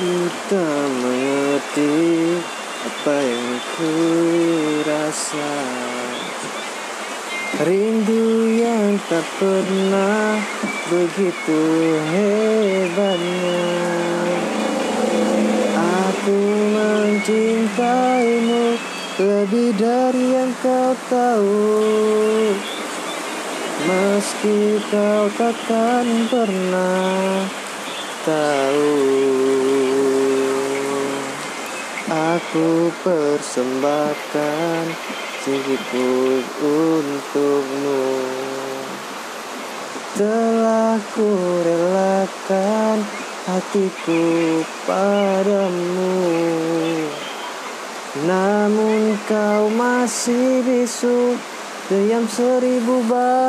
Ku tak mengerti apa yang ku rasa. Rindu yang tak pernah begitu hebatnya. Aku mencintaimu lebih dari yang kau tahu. Meski kau takkan pernah tahu Aku persembahkan hidupku untukmu. Telah ku relakan hatiku padamu. Namun kau masih bisu Diam seribu bahasa